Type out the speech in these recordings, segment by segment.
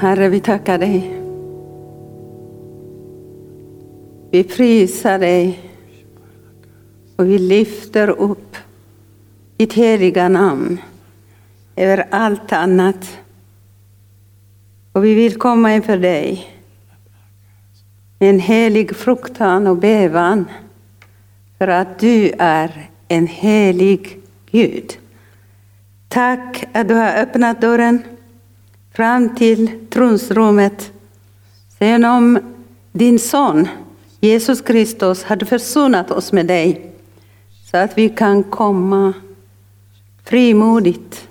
Herre, vi tackar dig. Vi prisar dig och vi lyfter upp ditt heliga namn över allt annat. Och vi vill komma inför dig med en helig fruktan och bävan för att du är en helig Gud. Tack att du har öppnat dörren fram till tronsrummet. Genom din son Jesus Kristus hade försonat oss med dig så att vi kan komma frimodigt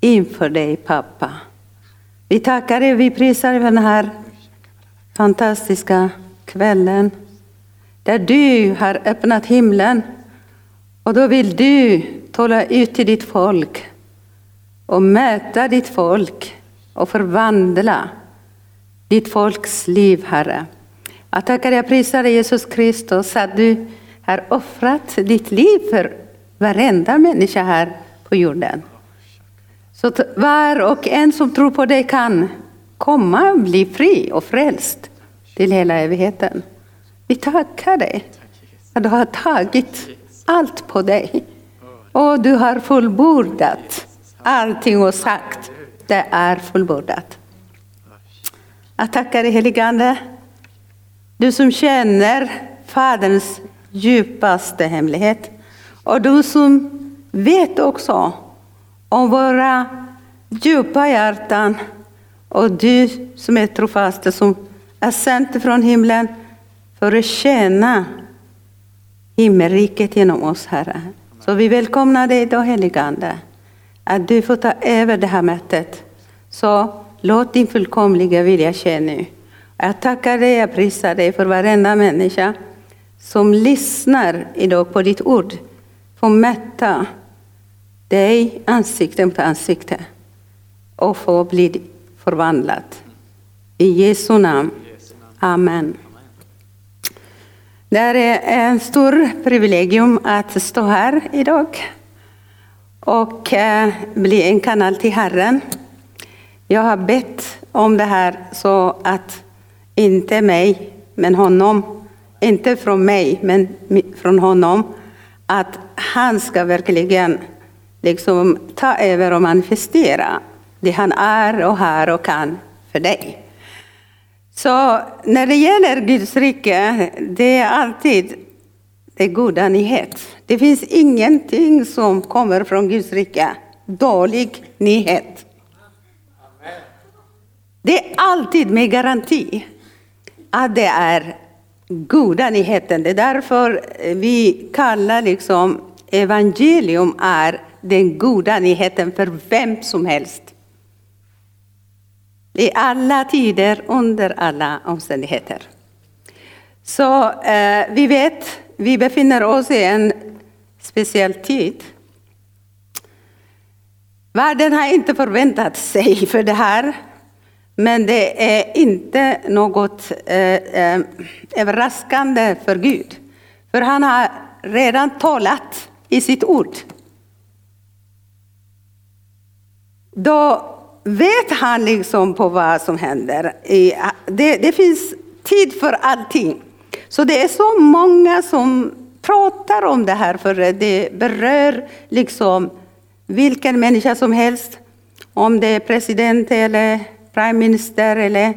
inför dig pappa. Vi tackar dig, vi prisar dig för den här fantastiska kvällen där du har öppnat himlen. Och då vill du tala ut till ditt folk och möta ditt folk och förvandla ditt folks liv, Herre. Jag tackar dig och prisar dig Jesus Kristus att du har offrat ditt liv för varenda människa här på jorden. Så att var och en som tror på dig kan komma och bli fri och frälst till hela evigheten. Vi tackar dig att du har tagit allt på dig och du har fullbordat allting och sagt det är fullbordat. Jag tackar dig heligande du som känner Faderns djupaste hemlighet. Och du som vet också om våra djupa hjärtan. Och du som är trofast, som är sänd från himlen för att tjäna himmelriket genom oss, Herre. Så vi välkomnar dig då, heligande, att du får ta över det här mötet. Så låt din fullkomliga vilja ske nu. Jag tackar dig, jag prisar dig för varenda människa som lyssnar idag på ditt ord. Få möta dig ansikte mot ansikte och få bli förvandlad. I Jesu namn. Amen. Det är en stor privilegium att stå här idag och eh, bli en kanal till Herren. Jag har bett om det här så att inte mig, men honom. Inte från mig, men från honom. Att han ska verkligen liksom ta över och manifestera det han är och har och kan för dig. Så när det gäller Guds rike, det är alltid det goda nyhet. Det finns ingenting som kommer från Guds rike, dålig nyhet. Det är alltid med garanti att det är goda nyheten. Det är därför vi kallar liksom evangelium är den goda nyheten för vem som helst. I alla tider, under alla omständigheter. Så eh, vi vet, vi befinner oss i en speciell tid. Världen har inte förväntat sig för det här. Men det är inte något eh, eh, överraskande för Gud. För han har redan talat i sitt ord. Då vet han liksom på vad som händer. Det, det finns tid för allting. Så det är så många som pratar om det här för det berör liksom vilken människa som helst. Om det är president eller premiärminister eller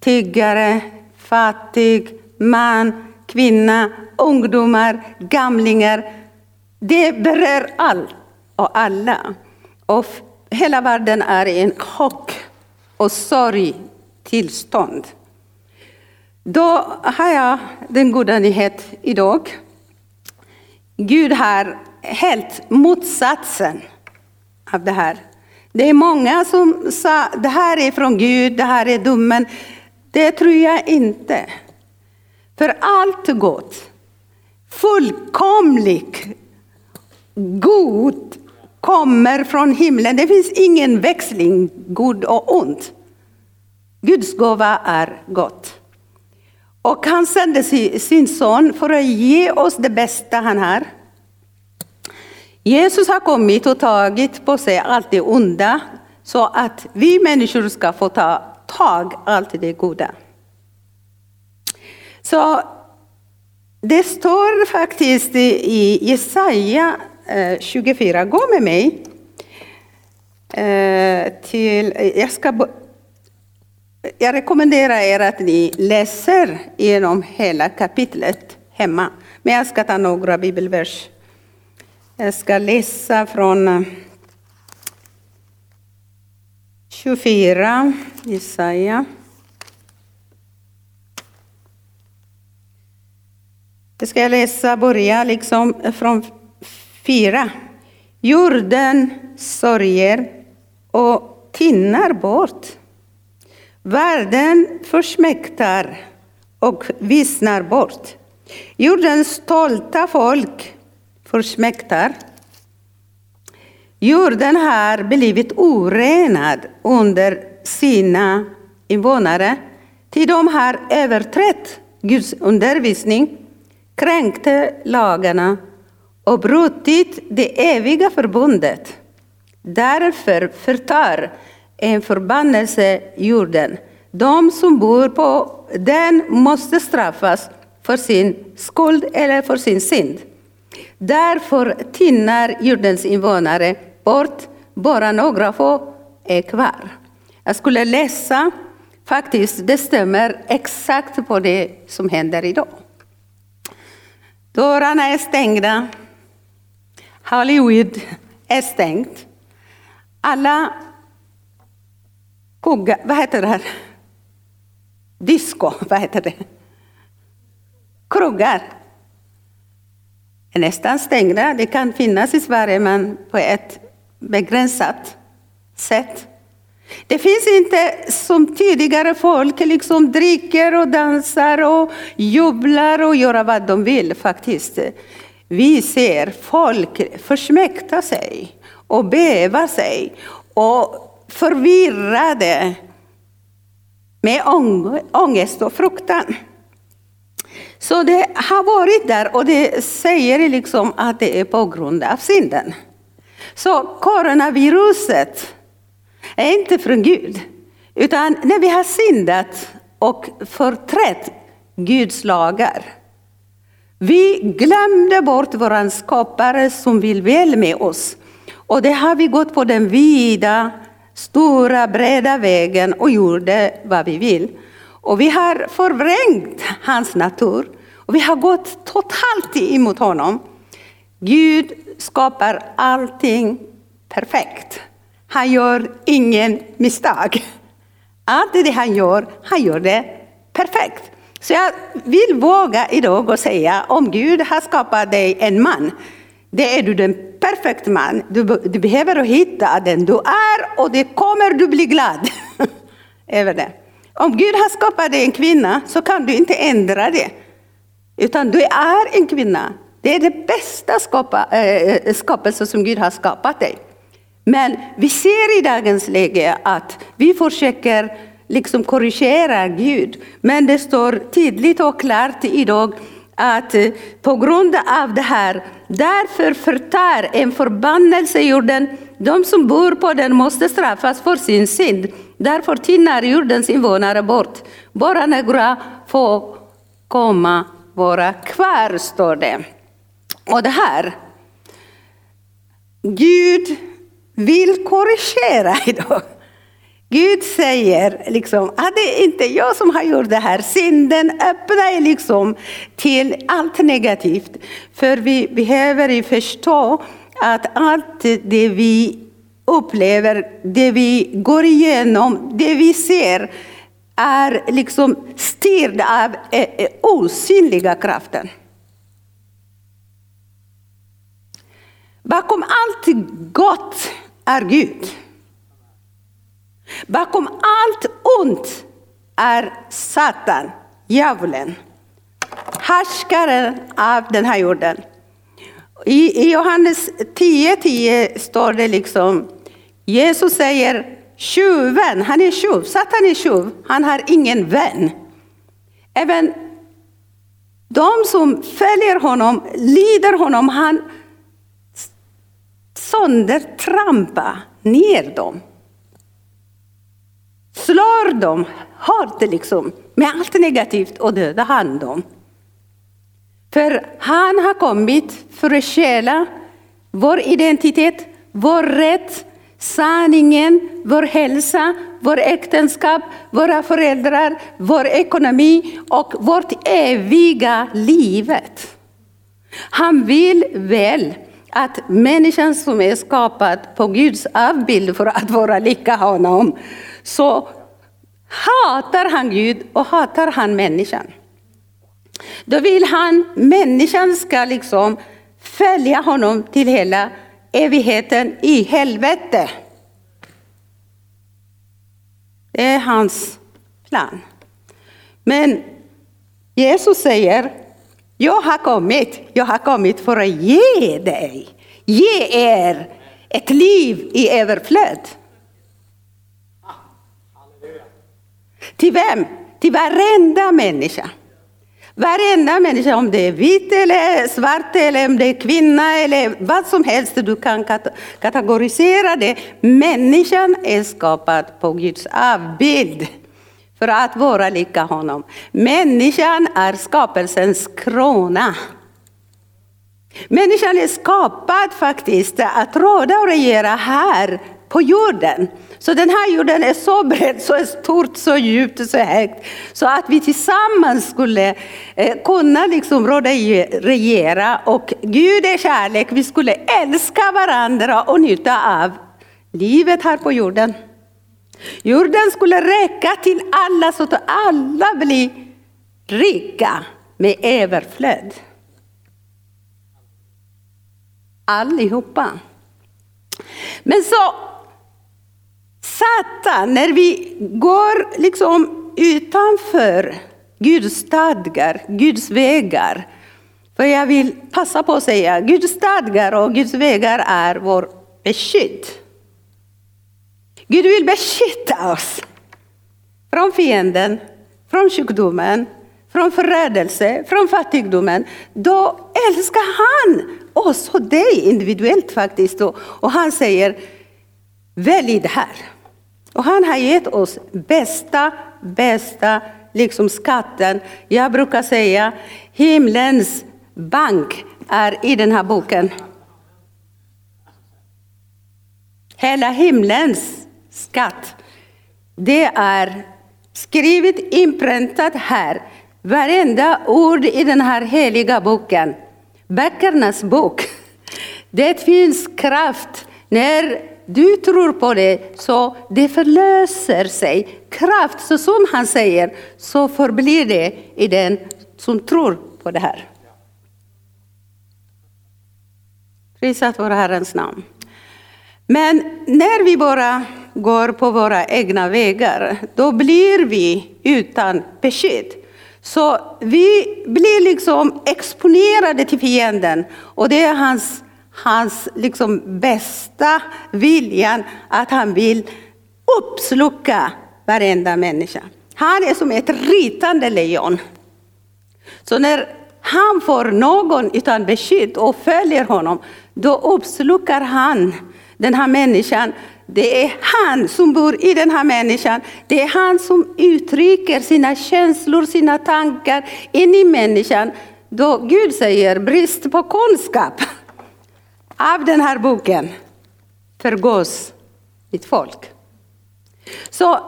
tiggare, fattig, man, kvinna, ungdomar, gamlingar. Det berör allt och alla. Och hela världen är i en chock och sorgtillstånd. Då har jag den goda nyheten idag. Gud har helt motsatsen av det här. Det är många som sa det här är från Gud, det här är domen. Det tror jag inte. För allt gott, fullkomligt god kommer från himlen. Det finns ingen växling, god och ont. Guds gåva är gott. Och han sände sin son för att ge oss det bästa han har. Jesus har kommit och tagit på sig allt det onda så att vi människor ska få ta tag allt det goda. Så det står faktiskt i Jesaja eh, 24, gå med mig eh, till, jag ska jag rekommenderar er att ni läser genom hela kapitlet hemma. Men jag ska ta några bibelvers. Jag ska läsa från eh, 24, Jesaja. Jag ska läsa, börja liksom från 4. Jorden sörjer och tinnar bort. Världen försmäktar och vissnar bort. Jordens stolta folk försmäktar. Jorden har blivit orenad under sina invånare, ty de har överträtt Guds undervisning, kränkte lagarna och brutit det eviga förbundet. Därför förtar en förbannelse jorden. De som bor på den måste straffas för sin skuld eller för sin synd. Därför tinnar jordens invånare bort, bara några få är kvar. Jag skulle läsa, faktiskt, det stämmer exakt på det som händer idag. Dörrarna är stängda. Hollywood är stängt. Alla kuggar, vad heter det här? Disco, vad heter det? Krogar är nästan stängda. Det kan finnas i Sverige, men på ett begränsat sätt. Det finns inte som tidigare folk liksom dricker och dansar och jublar och gör vad de vill faktiskt. Vi ser folk försmäkta sig och bäva sig och förvirrade med ångest och fruktan. Så det har varit där och det säger liksom att det är på grund av synden. Så coronaviruset är inte från Gud. Utan när vi har syndat och förträtt Guds lagar. Vi glömde bort våran skapare som vill väl med oss. Och det har vi gått på den vida, stora, breda vägen och gjorde vad vi vill. Och vi har förvrängt hans natur. Och vi har gått totalt emot honom. Gud skapar allting perfekt. Han gör ingen misstag. Allt det han gör, han gör det perfekt. Så jag vill våga idag och säga om Gud har skapat dig en man, det är du den perfekta man. Du, du behöver hitta den du är och det kommer du bli glad över det. Om Gud har skapat dig en kvinna så kan du inte ändra det. Utan du är en kvinna. Det är det bästa skapa, äh, skapelse som Gud har skapat dig. Men vi ser i dagens läge att vi försöker liksom korrigera Gud. Men det står tydligt och klart idag att eh, på grund av det här, därför förtar en förbannelse jorden. De som bor på den måste straffas för sin synd. Därför tinnar jordens invånare bort. Bara några få komma vara kvar, står det. Och det här, Gud vill korrigera idag. Gud säger liksom att det är inte jag som har gjort det här. Synden öppnar liksom till allt negativt. För vi behöver förstå att allt det vi upplever, det vi går igenom, det vi ser är liksom styrd av eh, eh, osynliga kraften. Bakom allt gott är Gud. Bakom allt ont är Satan, djävulen, härskaren av den här jorden. I, Johannes 10.10 10 står det liksom, Jesus säger tjuven, han är tjuv, Satan är tjuv, han har ingen vän. Även de som följer honom, lider honom, han söndertrampar ner dem. Slår dem, hårt, liksom, med allt negativt och dödar han dem. För han har kommit för att stjäla vår identitet, vår rätt, sanningen, vår hälsa, vår äktenskap, våra föräldrar, vår ekonomi och vårt eviga livet. Han vill väl att människan som är skapad på Guds avbild för att vara lika honom, så hatar han Gud och hatar han människan. Då vill han människan ska liksom följa honom till hela evigheten i helvete. Det är hans plan. Men Jesus säger, jag har kommit, jag har kommit för att ge dig, ge er ett liv i överflöd. Till vem? Till varenda människa. Varenda människa, om det är vit eller svart eller om det är kvinna eller vad som helst, du kan kategorisera det. Människan är skapad på Guds avbild för att vara lika honom. Människan är skapelsens krona. Människan är skapad faktiskt att råda och regera här på jorden. Så den här jorden är så bred, så stort, så djupt, så högt. Så att vi tillsammans skulle eh, kunna liksom råda regera. Och Gud är kärlek, vi skulle älska varandra och njuta av livet här på jorden. Jorden skulle räcka till alla så att alla blir rika med överflöd. Allihopa. Men så Satan, när vi går liksom utanför Guds stadgar, Guds vägar. För jag vill passa på att säga, Guds stadgar och Guds vägar är vår beskydd. Gud vill beskydda oss från fienden, från sjukdomen, från förrädelse, från fattigdomen. Då älskar han oss och dig individuellt faktiskt. Och han säger, välj det här. Och han har gett oss bästa, bästa liksom skatten. Jag brukar säga himlens bank är i den här boken. Hela himlens skatt, det är skrivet, inpräntat här. Varenda ord i den här heliga boken, böckernas bok. Det finns kraft när du tror på det, så det förlöser sig. Kraft, så som han säger, så förblir det i den som tror på det här. Prisat vår Herrens namn. Men när vi bara går på våra egna vägar, då blir vi utan besked. Så vi blir liksom exponerade till fienden och det är hans hans liksom bästa viljan att han vill uppsluka varenda människa. Han är som ett ritande lejon. Så när han får någon utan beskydd och följer honom, då uppslukar han den här människan. Det är han som bor i den här människan. Det är han som uttrycker sina känslor, sina tankar in i människan. Då Gud säger brist på kunskap av den här boken förgås mitt folk. Så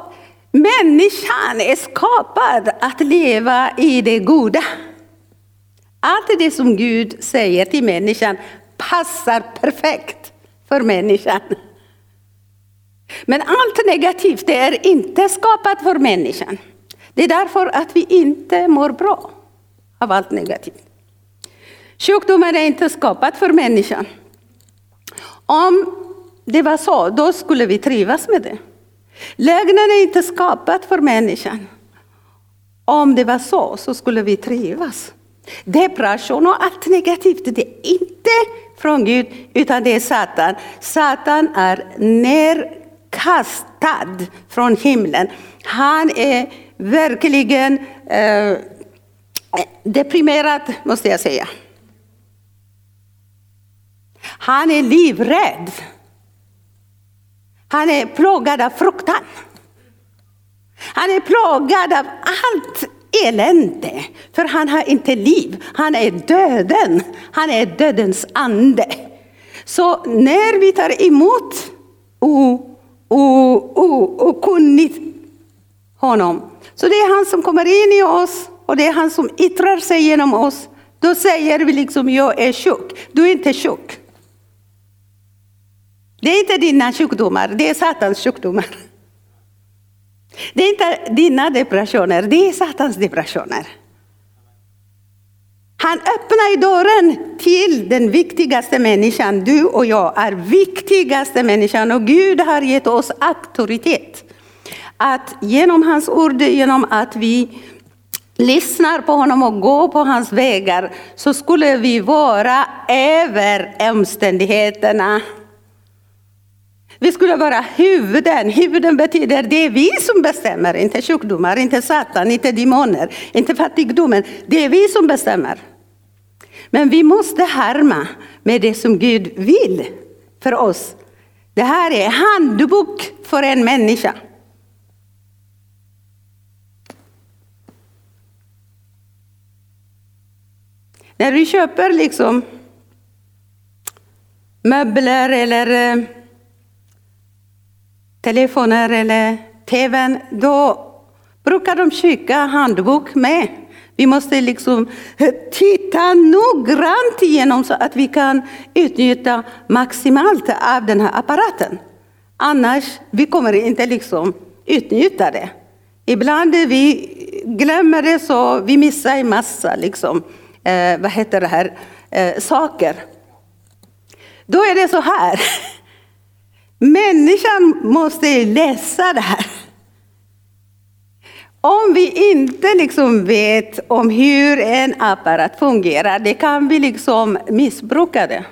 människan är skapad att leva i det goda. Allt det som Gud säger till människan passar perfekt för människan. Men allt negativt det är inte skapat för människan. Det är därför att vi inte mår bra av allt negativt. Sjukdomen är inte skapad för människan. Om det var så, då skulle vi trivas med det. Lögnen är inte skapad för människan. Om det var så, så skulle vi trivas. Depression och allt negativt, det är inte från Gud, utan det är Satan. Satan är nerkastad från himlen. Han är verkligen eh, deprimerad, måste jag säga. Han är livrädd. Han är plågad av fruktan. Han är plågad av allt elände, för han har inte liv. Han är döden. Han är dödens ande. Så när vi tar emot okunnigt honom, så det är han som kommer in i oss och det är han som yttrar sig genom oss. Då säger vi liksom, jag är sjuk. Du är inte sjuk. Det är inte dina sjukdomar, det är Satans sjukdomar. Det är inte dina depressioner, det är Satans depressioner. Han öppnar dörren till den viktigaste människan. Du och jag är viktigaste människan och Gud har gett oss auktoritet. Att genom hans ord, genom att vi lyssnar på honom och går på hans vägar så skulle vi vara över omständigheterna. Vi skulle vara huvuden. Huvuden betyder det är vi som bestämmer, inte sjukdomar, inte Satan, inte demoner, inte fattigdomen. Det är vi som bestämmer. Men vi måste härma med det som Gud vill för oss. Det här är handbok för en människa. När vi köper liksom möbler eller eh, telefoner eller tvn, då brukar de skicka handbok med. Vi måste liksom titta noggrant igenom så att vi kan utnyttja maximalt av den här apparaten. Annars vi kommer inte liksom utnyttja det. Ibland vi glömmer det så vi missar en massa liksom, eh, vad heter det här, eh, saker. Då är det så här. Människan måste läsa det här. Om vi inte liksom vet om hur en apparat fungerar, det kan vi liksom missbruka det.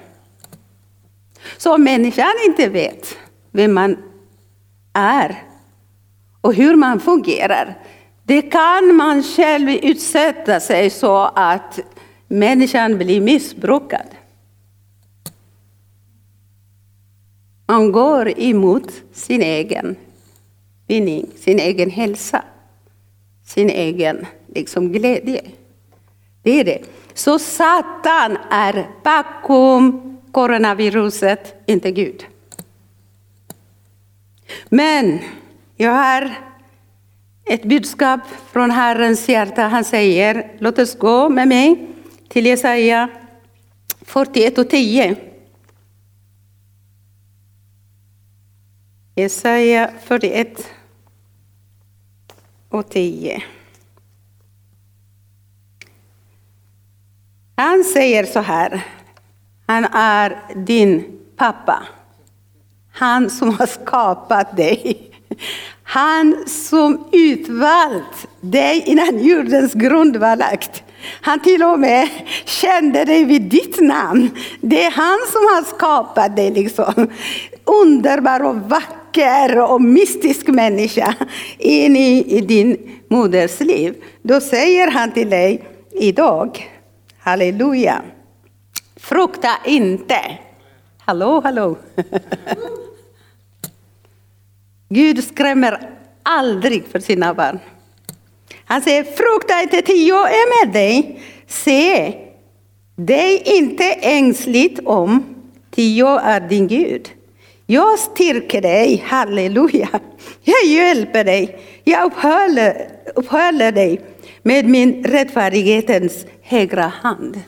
Så om människan inte vet vem man är och hur man fungerar, det kan man själv utsätta sig så att människan blir missbrukad. Man går emot sin egen vinning, sin egen hälsa, sin egen liksom, glädje. Det är det. Så Satan är bakom coronaviruset, inte Gud. Men jag har ett budskap från Herrens hjärta. Han säger, låt oss gå med mig till Jesaja 41 och 10. Jesaja 41 och 10. Han säger så här, han är din pappa. Han som har skapat dig. Han som utvalt dig innan jordens grund var lagt. Han till och med kände dig vid ditt namn. Det är han som har skapat dig. Liksom. Underbar och vacker och mystisk människa in i, i din moders liv. Då säger han till dig idag, halleluja, frukta inte. Hallå, hallå. Gud skrämmer aldrig för sina barn. Han säger, frukta inte, ty jag är med dig. Se dig inte ängsligt om, ty jag är din Gud. Jag styrker dig, halleluja. Jag hjälper dig, jag upphåller, upphåller dig med min rättfärdighetens högra hand.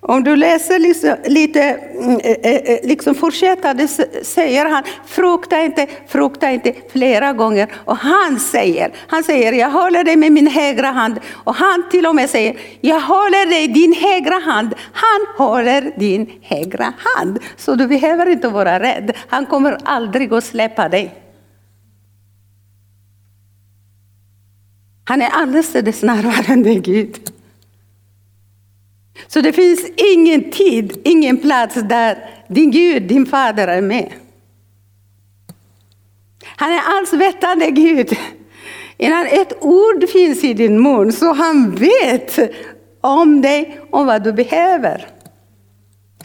Om du läser liksom, lite, mm, eh, eh, eh, liksom fortsättande säger han, frukta inte, frukta inte flera gånger. Och han säger, han säger, jag håller dig med min högra hand. Och han till och med säger, jag håller dig din högra hand. Han håller din högra hand. Så du behöver inte vara rädd. Han kommer aldrig att släppa dig. Han är alldeles närvarande Gud. Så det finns ingen tid, ingen plats där din Gud, din fader är med. Han är allsvetande Gud. Innan ett ord finns i din mun så han vet om dig, om vad du behöver.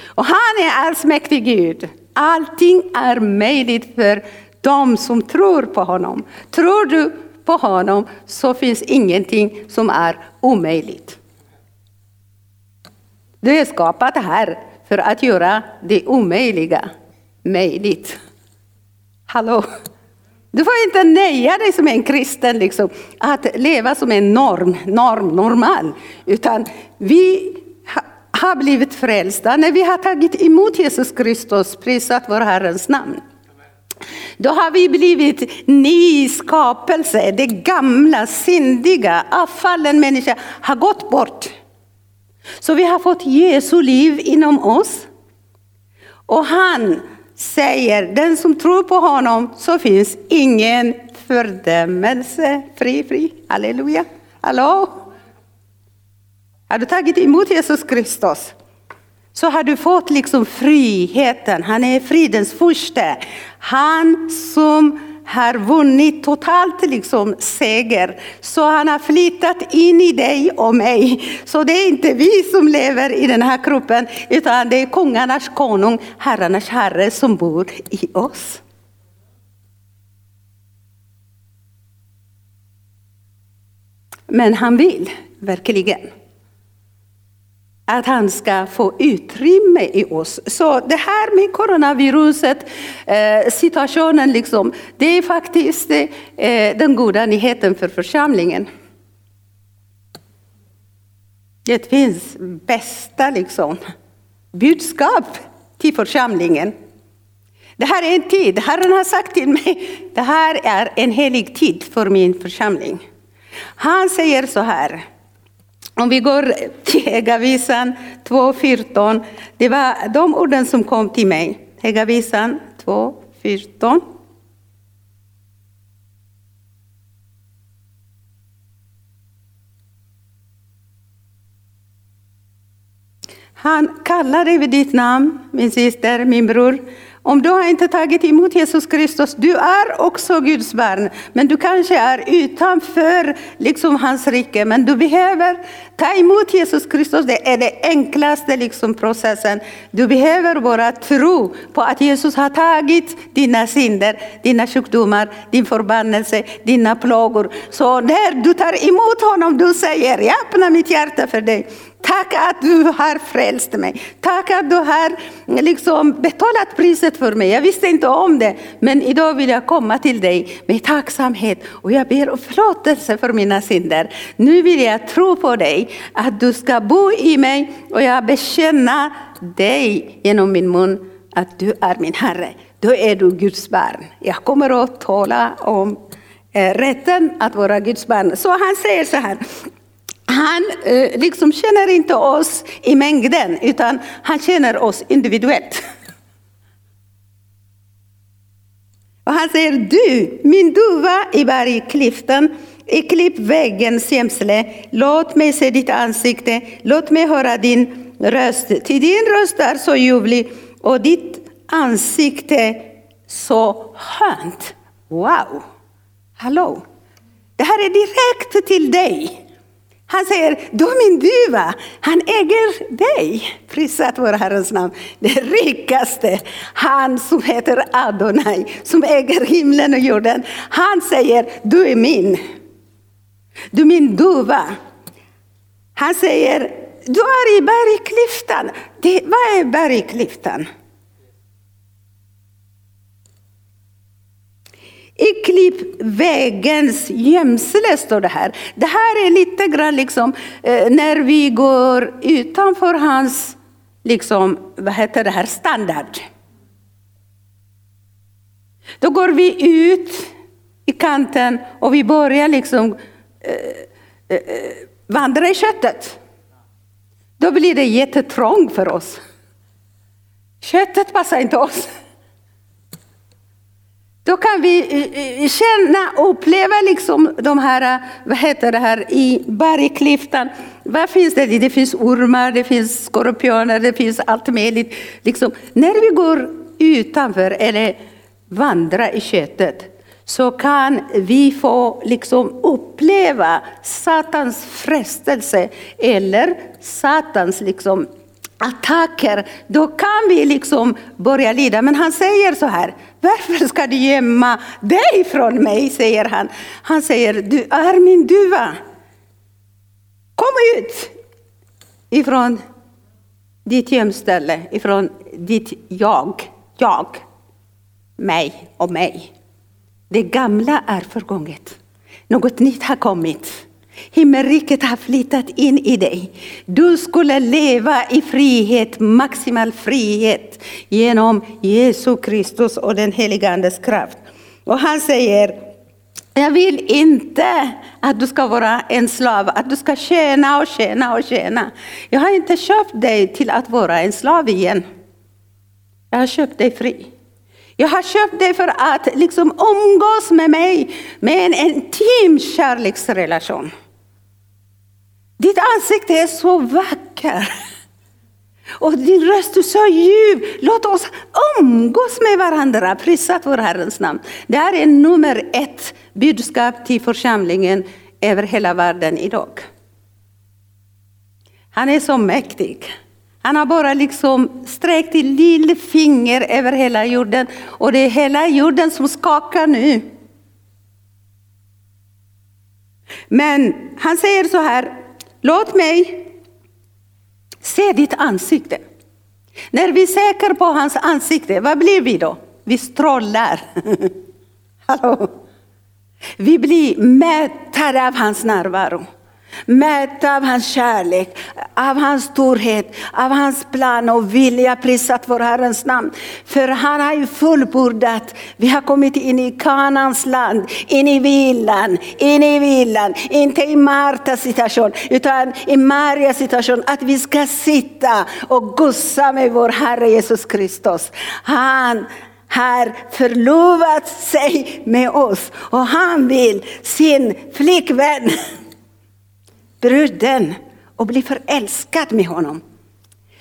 Och han är allsmäktig Gud. Allting är möjligt för de som tror på honom. Tror du på honom så finns ingenting som är omöjligt. Du är skapad här för att göra det omöjliga möjligt. Hallå? Du får inte nöja dig som en kristen, liksom, att leva som en norm, norm, normal. Utan vi har blivit frälsta när vi har tagit emot Jesus Kristus, prisat vår Herrens namn. Då har vi blivit ny skapelse. Det gamla, syndiga, avfallen människa har gått bort. Så vi har fått Jesu liv inom oss. Och han säger, den som tror på honom så finns ingen fördömelse. Fri, fri. Halleluja. Hallå? Har du tagit emot Jesus Kristus så har du fått liksom friheten. Han är fridens första. Han som har vunnit totalt liksom seger. Så han har flyttat in i dig och mig. Så det är inte vi som lever i den här kroppen, utan det är kungarnas konung, herrarnas herre som bor i oss. Men han vill verkligen att han ska få utrymme i oss. Så det här med coronaviruset, eh, situationen, liksom, det är faktiskt eh, den goda nyheten för församlingen. Det finns bästa liksom, budskap till församlingen. Det här är en tid, Herren har sagt till mig, det här är en helig tid för min församling. Han säger så här, om vi går till Hegavisan 2.14, det var de orden som kom till mig. Hegavisan 2.14. Han kallade vid ditt namn, min syster, min bror. Om du har inte tagit emot Jesus Kristus, du är också Guds barn. Men du kanske är utanför liksom, hans rike. Men du behöver ta emot Jesus Kristus. Det är den enklaste liksom, processen. Du behöver bara tro på att Jesus har tagit dina synder, dina sjukdomar, din förbannelse, dina plågor. Så när du tar emot honom, du säger, jag öppnar mitt hjärta för dig. Tack att du har frälst mig. Tack att du har mm, liksom betalat priset för mig. Jag visste inte om det, men idag vill jag komma till dig med tacksamhet och jag ber om förlåtelse för mina synder. Nu vill jag tro på dig, att du ska bo i mig och jag bekänner dig genom min mun att du är min Herre. Då är du Guds barn. Jag kommer att tala om eh, rätten att vara Guds barn. Så han säger så här, han eh, liksom känner inte oss i mängden, utan han känner oss individuellt. Och han säger, du, min duva i bergklyftan, i klippväggens gömsle, låt mig se ditt ansikte, låt mig höra din röst. Till din röst är så ljuvlig och ditt ansikte så skönt. Wow! Hallå! Det här är direkt till dig. Han säger, du min duva, han äger dig. Prisat vår Herrens namn. Det rikaste, han som heter Adonai, som äger himlen och jorden. Han säger, du är min. Du min duva. Han säger, du är i bergklyftan. Det, vad är bergklyftan? I klippvägens gömsle står det här. Det här är lite grann liksom eh, när vi går utanför hans, liksom, vad heter det här, standard. Då går vi ut i kanten och vi börjar liksom eh, eh, vandra i köttet. Då blir det jättetrångt för oss. Köttet passar inte oss. Då kan vi eh, eh, känna och uppleva liksom de här, eh, vad heter det här, i bergklyftan. Vad finns det? Det finns ormar, det finns skorpioner, det finns allt möjligt. Liksom, när vi går utanför eller vandrar i köttet så kan vi få liksom uppleva Satans frestelse eller Satans liksom attacker, då kan vi liksom börja lida. Men han säger så här, varför ska du gömma dig från mig? säger han. Han säger, du är min duva. Kom ut ifrån ditt gömställe, ifrån ditt jag, jag, mig och mig. Det gamla är förgånget. Något nytt har kommit. Himmelriket har flyttat in i dig. Du skulle leva i frihet, maximal frihet genom Jesu Kristus och den helige Andes kraft. Och han säger, jag vill inte att du ska vara en slav, att du ska tjäna och tjäna och tjäna. Jag har inte köpt dig till att vara en slav igen. Jag har köpt dig fri. Jag har köpt dig för att liksom umgås med mig med en intim kärleksrelation. Ditt ansikte är så vackert. Och din röst är så djup. Låt oss umgås med varandra. Prisat vår Herrens namn. Det här är nummer ett budskap till församlingen över hela världen idag. Han är så mäktig. Han har bara liksom sträckt ett litet finger över hela jorden och det är hela jorden som skakar nu. Men han säger så här, låt mig se ditt ansikte. När vi söker på hans ansikte, vad blir vi då? Vi strålar. Hallå? Vi blir mättade av hans närvaro. Mätta av hans kärlek, av hans storhet, av hans plan och vilja. Prisat vår Herrens namn. För han har ju fullbordat. Vi har kommit in i Kanans land, in i villan, in i villan. Inte i Martas situation, utan i Marias situation. Att vi ska sitta och gussa med vår Herre Jesus Kristus. Han har förlovat sig med oss och han vill sin flickvän bruden och bli förälskad med honom.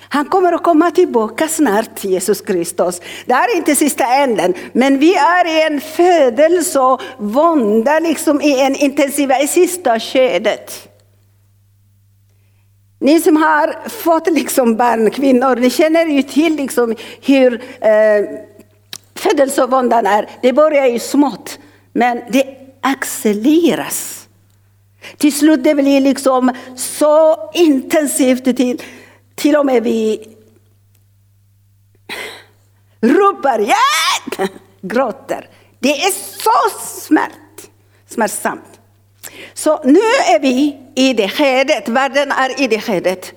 Han kommer att komma tillbaka snart, Jesus Kristus. Det här är inte sista änden, men vi är i en födelse och vånda, liksom i en intensiva, i sista skedet. Ni som har fått liksom barn, kvinnor, ni känner ju till liksom hur eh, födelsevåndan är. Det börjar ju smått, men det accelereras. Till slut det blir liksom så intensivt till, till och med vi ropar hjälp, gråter. Det är så smärt, smärtsamt. Så nu är vi i det skedet, världen är i det skedet.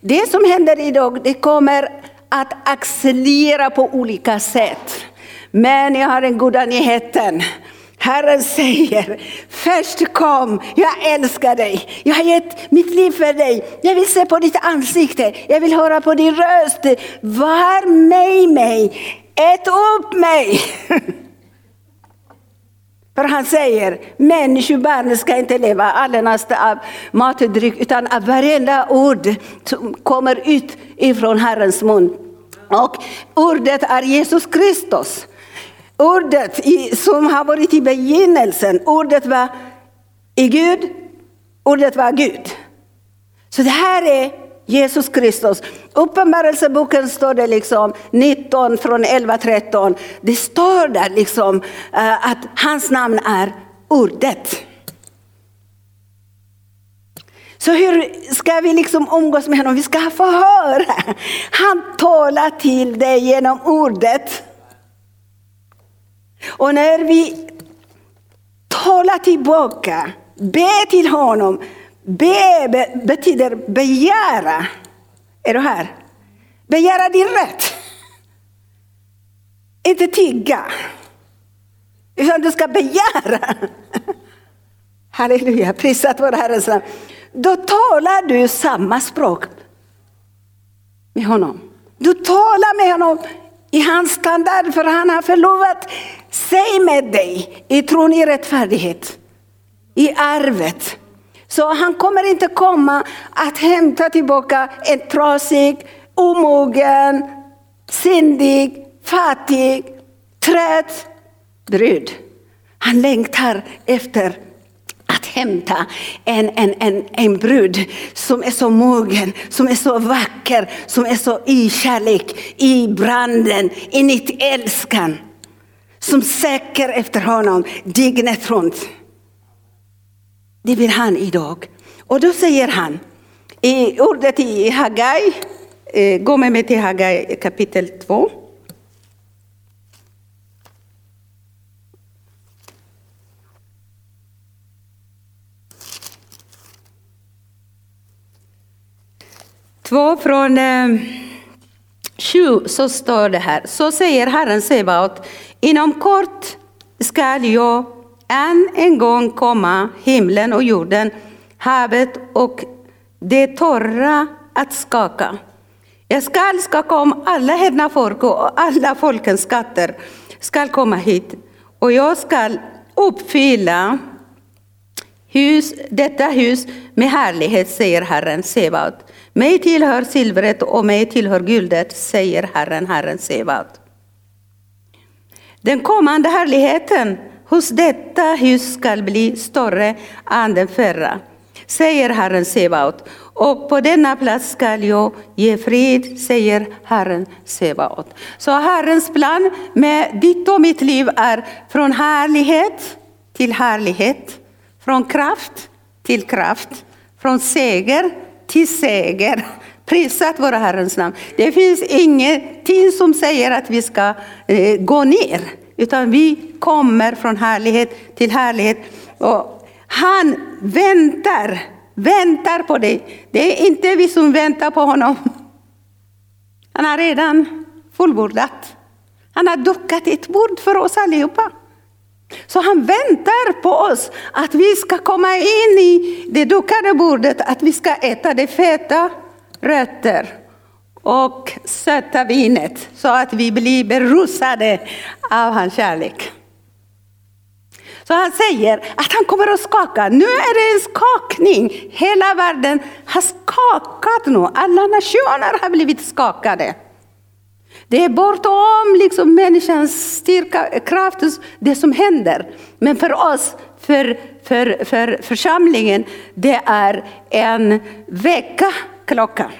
Det som händer idag, det kommer att accelerera på olika sätt. Men jag har den goda nyheten. Herren säger, först kom, jag älskar dig, jag har gett mitt liv för dig, jag vill se på ditt ansikte, jag vill höra på din röst. Var med mig, ät upp mig. För han säger, människobarnet ska inte leva allenast av mat och dryck, utan av varenda ord som kommer ut ifrån Herrens mun. Och ordet är Jesus Kristus. Ordet som har varit i begynnelsen, ordet var i Gud, ordet var Gud. Så det här är Jesus Kristus. Uppenbarelseboken står det liksom 19 från 11-13. Det står där liksom eh, att hans namn är ordet. Så hur ska vi liksom umgås med honom? Vi ska få höra. Han talar till dig genom ordet. Och när vi talar tillbaka, be till honom. Be betyder begära. Är du här? Begära din rätt. Inte tigga. Utan du ska begära. Halleluja, prisat vår Herres namn. Då talar du samma språk med honom. Du talar med honom i hans standard för han har förlovat Säg med dig i tron i rättfärdighet, i arvet. Så han kommer inte komma att hämta tillbaka en trasig, omogen, syndig, fattig, trött brud. Han längtar efter att att hämta en, en, en, en brud som är så mogen, som är så vacker, som är så i kärlek, i branden, i nytt älskan. Som söker efter honom dygnet runt. Det vill han idag. Och då säger han i ordet i Hagai, eh, gå med mig till Hagai kapitel 2. Två från eh, sju så står det här. Så säger Herren Sebaot, inom kort skall jag än en gång komma himlen och jorden, havet och det torra att skaka. Jag skall skaka om alla hedna folk och alla folkens skatter skall komma hit och jag skall uppfylla hus, detta hus med härlighet, säger Herren Sebaot. Mig tillhör silvret och mig tillhör guldet, säger Herren, Herren Sebaot. Den kommande härligheten hos detta hus skall bli större än den förra, säger Herren Sebaot. Och på denna plats skall jag ge frid, säger Herren Sebaot. Så Herrens plan med ditt och mitt liv är från härlighet till härlighet, från kraft till kraft, från seger till seger. Prisat vara Herrens namn. Det finns ingenting som säger att vi ska eh, gå ner, utan vi kommer från härlighet till härlighet. Och han väntar, väntar på dig. Det är inte vi som väntar på honom. Han har redan fullbordat. Han har dukat ett bord för oss allihopa. Så han väntar på oss att vi ska komma in i det dukade bordet, att vi ska äta det feta rötter och söta vinet så att vi blir berusade av hans kärlek. Så han säger att han kommer att skaka. Nu är det en skakning. Hela världen har skakat nu. Alla nationer har blivit skakade. Det är bortom liksom människans styrka, kraft, det som händer. Men för oss, för, för, för församlingen, det är en vecka klocka.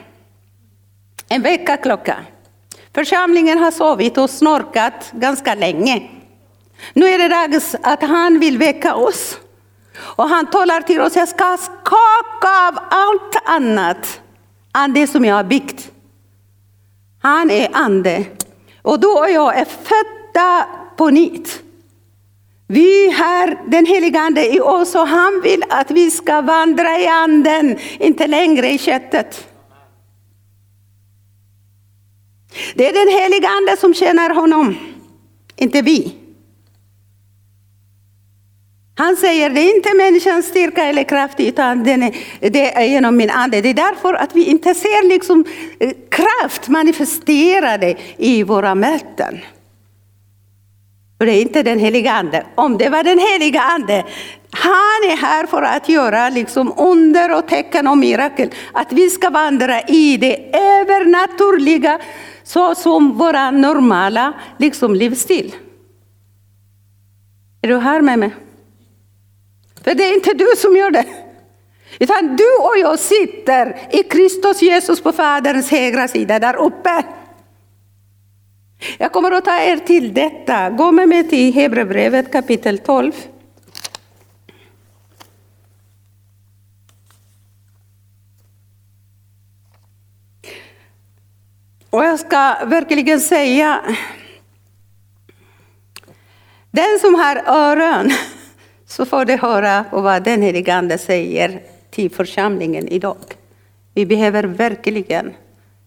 En väckarklocka. Församlingen har sovit och snorkat ganska länge. Nu är det dags att han vill väcka oss. Och han talar till oss, jag ska skaka av allt annat än det som jag har byggt. Han är ande. Och du och jag är födda på nytt. Vi har den heliga ande i oss och han vill att vi ska vandra i anden, inte längre i köttet. Det är den heliga ande som tjänar honom, inte vi. Han säger det är inte människans styrka eller kraft utan den är, det är genom min ande. Det är därför att vi inte ser liksom eh, kraft manifesterade i våra möten. För det är inte den heliga ande. Om det var den heliga ande, han är här för att göra liksom under och tecken och mirakel. Att vi ska vandra i det övernaturliga så som våra normala liksom, livsstil. Är du här med mig? För det är inte du som gör det. Utan du och jag sitter i Kristus Jesus på Faderns högra sida där uppe. Jag kommer att ta er till detta. Gå med mig till Hebreerbrevet kapitel 12. Och jag ska verkligen säga, den som har öron så får du höra vad den helige Ande säger till församlingen idag. Vi behöver verkligen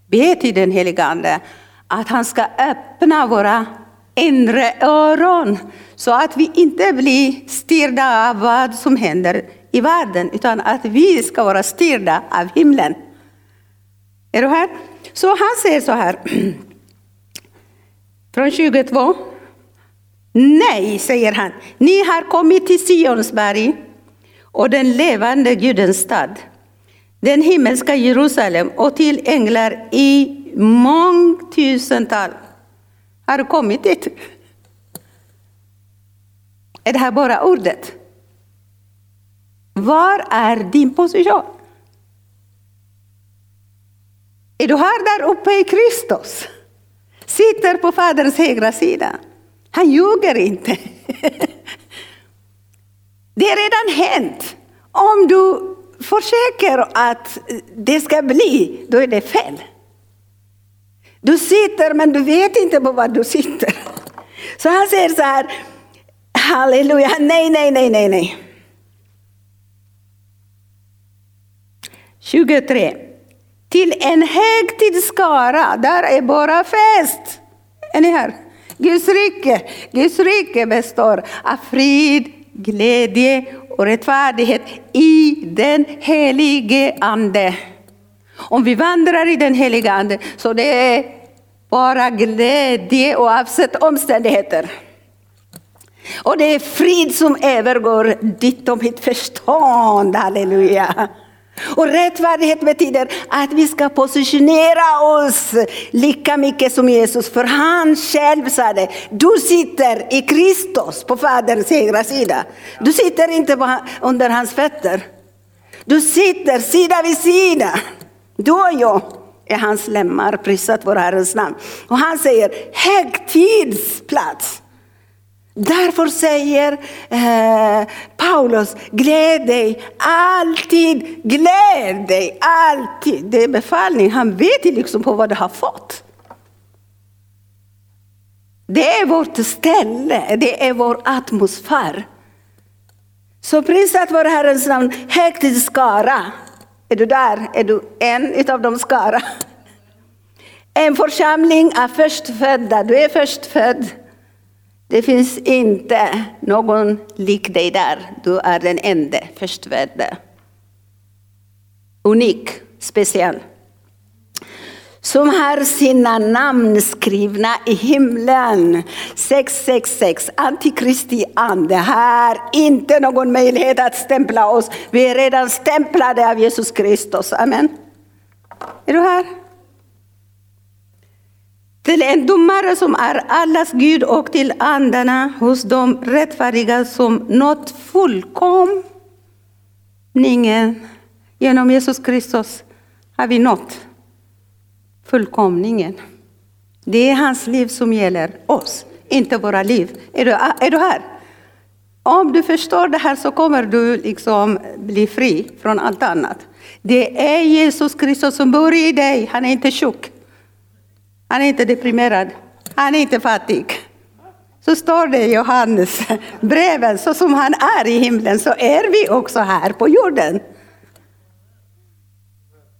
be till den helige Ande att han ska öppna våra inre öron så att vi inte blir styrda av vad som händer i världen utan att vi ska vara styrda av himlen. Är du här? Så han säger så här, från 22. Nej, säger han, ni har kommit till Sionsberg och den levande Gudens stad, den himmelska Jerusalem och till änglar i mångtusental. Har kommit dit? Är det här bara ordet? Var är din position? Är du här där uppe i Kristus? Sitter på Faderns högra sida. Han ljuger inte. Det är redan hänt. Om du försöker att det ska bli, då är det fel. Du sitter men du vet inte på vad du sitter. Så han säger så här, halleluja, nej, nej, nej, nej, nej. 23. Till en högtidsskara, där är bara fest. Är ni här? Guds rike, Guds rike består av frid, glädje och rättfärdighet i den helige Ande. Om vi vandrar i den helige Ande så det är bara glädje oavsett omständigheter. Och det är frid som övergår ditt och mitt förstånd, halleluja. Och rättfärdighet betyder att vi ska positionera oss lika mycket som Jesus. För han själv sa det, du sitter i Kristus på Faderns högra sida. Du sitter inte under hans fötter. Du sitter sida vid sida. Du och jag är hans lemmar, prisat vår Herrens namn. Och han säger högtidsplats. Därför säger eh, Paulus, gläd dig alltid, gläd dig alltid. Det är befallning, han vet liksom på vad du har fått. Det är vårt ställe, det är vår atmosfär. Så prisat vår Herrens namn, högtidsskara. Är du där? Är du en av de skara? En församling är förstfödda, du är förstfödd. Det finns inte någon lik dig där. Du är den enda förstfödde. Unik, speciell. Som har sina namn skrivna i himlen. 666, Antikristi ande har inte någon möjlighet att stämpla oss. Vi är redan stämplade av Jesus Kristus. Amen. Är du här? till en domare som är allas Gud och till andarna hos de rättfärdiga som nått fullkomningen. Genom Jesus Kristus har vi nått fullkomningen. Det är hans liv som gäller oss, inte våra liv. Är du, är du här? Om du förstår det här så kommer du liksom bli fri från allt annat. Det är Jesus Kristus som bor i dig, han är inte tjock. Han är inte deprimerad. Han är inte fattig. Så står det i Johannes breven, så som han är i himlen så är vi också här på jorden.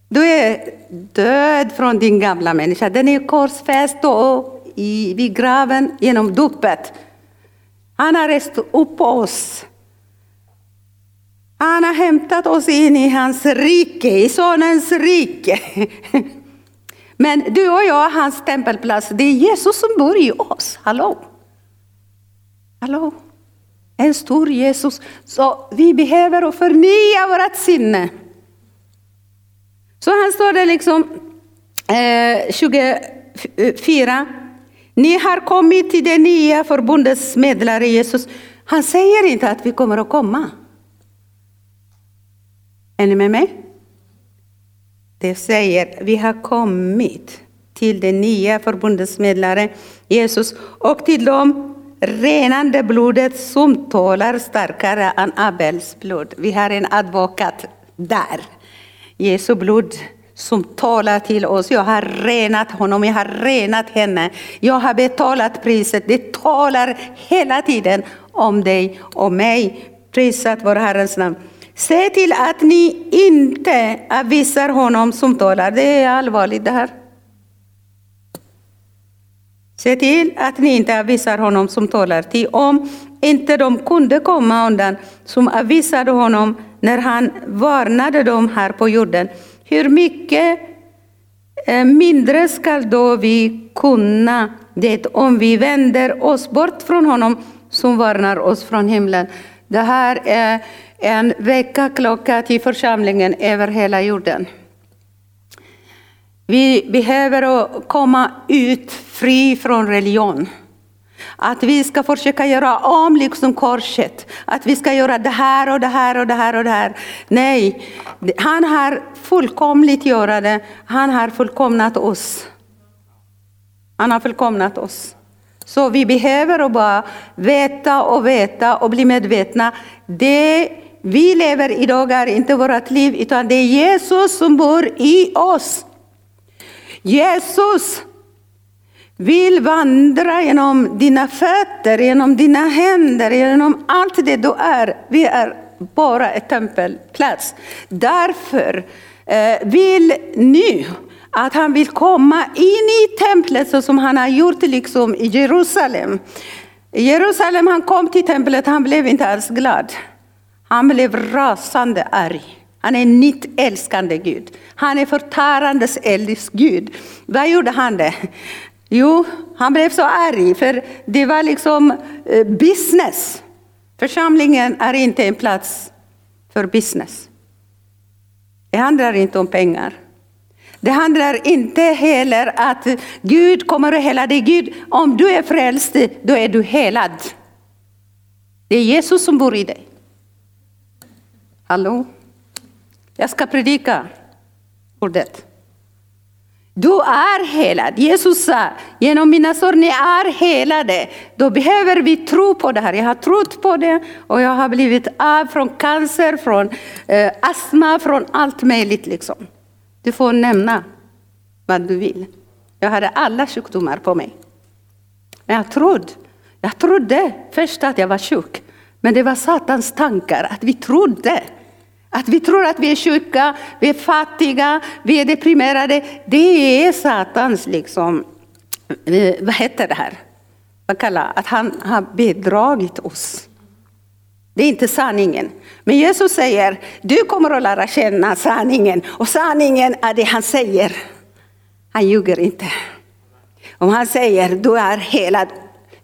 Du är död från din gamla människa. Den är korsfäst i, vid graven genom dopet. Han har rest upp oss. Han har hämtat oss in i hans rike, i Sonens rike. Men du och jag, hans tempelplats, det är Jesus som bor i oss. Hallå? Hallå? En stor Jesus. Så vi behöver förnya vårt sinne. Så här står det liksom eh, 24. Ni har kommit till det nya förbundets medlare Jesus. Han säger inte att vi kommer att komma. Är ni med mig? Det säger vi har kommit till det nya förbundets medlare Jesus och till dem renande blodet som talar starkare än Abels blod. Vi har en advokat där. Jesu blod som talar till oss. Jag har renat honom, jag har renat henne. Jag har betalat priset. Det talar hela tiden om dig och mig. Prisat vår Herrens namn. Se till att ni inte avvisar honom som talar. Det är allvarligt det här. Se till att ni inte avvisar honom som talar. Ty om inte de kunde komma undan som avvisade honom när han varnade dem här på jorden, hur mycket eh, mindre skall då vi kunna det om vi vänder oss bort från honom som varnar oss från himlen. Det här är en väckarklocka till församlingen över hela jorden. Vi behöver komma ut fri från religion. Att vi ska försöka göra om liksom korset. Att vi ska göra det här och det här och det här och det här. Nej, han har fullkomligt gjort det. Han har fullkomnat oss. Han har fullkomnat oss. Så vi behöver bara veta och veta och bli medvetna. Det vi lever idag är inte vårt liv, utan det är Jesus som bor i oss. Jesus vill vandra genom dina fötter, genom dina händer, genom allt det du är. Vi är bara ett tempelplats. Därför eh, vill nu att han vill komma in i templet så som han har gjort liksom i Jerusalem. I Jerusalem han kom till templet, han blev inte alls glad. Han blev rasande arg. Han är en älskande Gud. Han är förtärandes eldisk Gud. Vad gjorde han det? Jo, han blev så arg för det var liksom eh, business. Församlingen är inte en plats för business. Det handlar inte om pengar. Det handlar inte heller att Gud kommer att hela dig. Gud, om du är frälst, då är du helad. Det är Jesus som bor i dig. Hallå? Jag ska predika ordet. Du är helad. Jesus sa, genom mina sår, ni är helade. Då behöver vi tro på det här. Jag har trott på det och jag har blivit av från cancer, från eh, astma, från allt möjligt. Liksom. Du får nämna vad du vill. Jag hade alla sjukdomar på mig. Men jag trodde, jag trodde först att jag var sjuk. Men det var Satans tankar, att vi trodde. Att vi tror att vi är sjuka, vi är fattiga, vi är deprimerade. Det är Satans, liksom, eh, vad heter det här? Vad kallar Att han har bedragit oss. Det är inte sanningen. Men Jesus säger, du kommer att lära känna sanningen. Och sanningen är det han säger. Han ljuger inte. Om han säger, du är helad,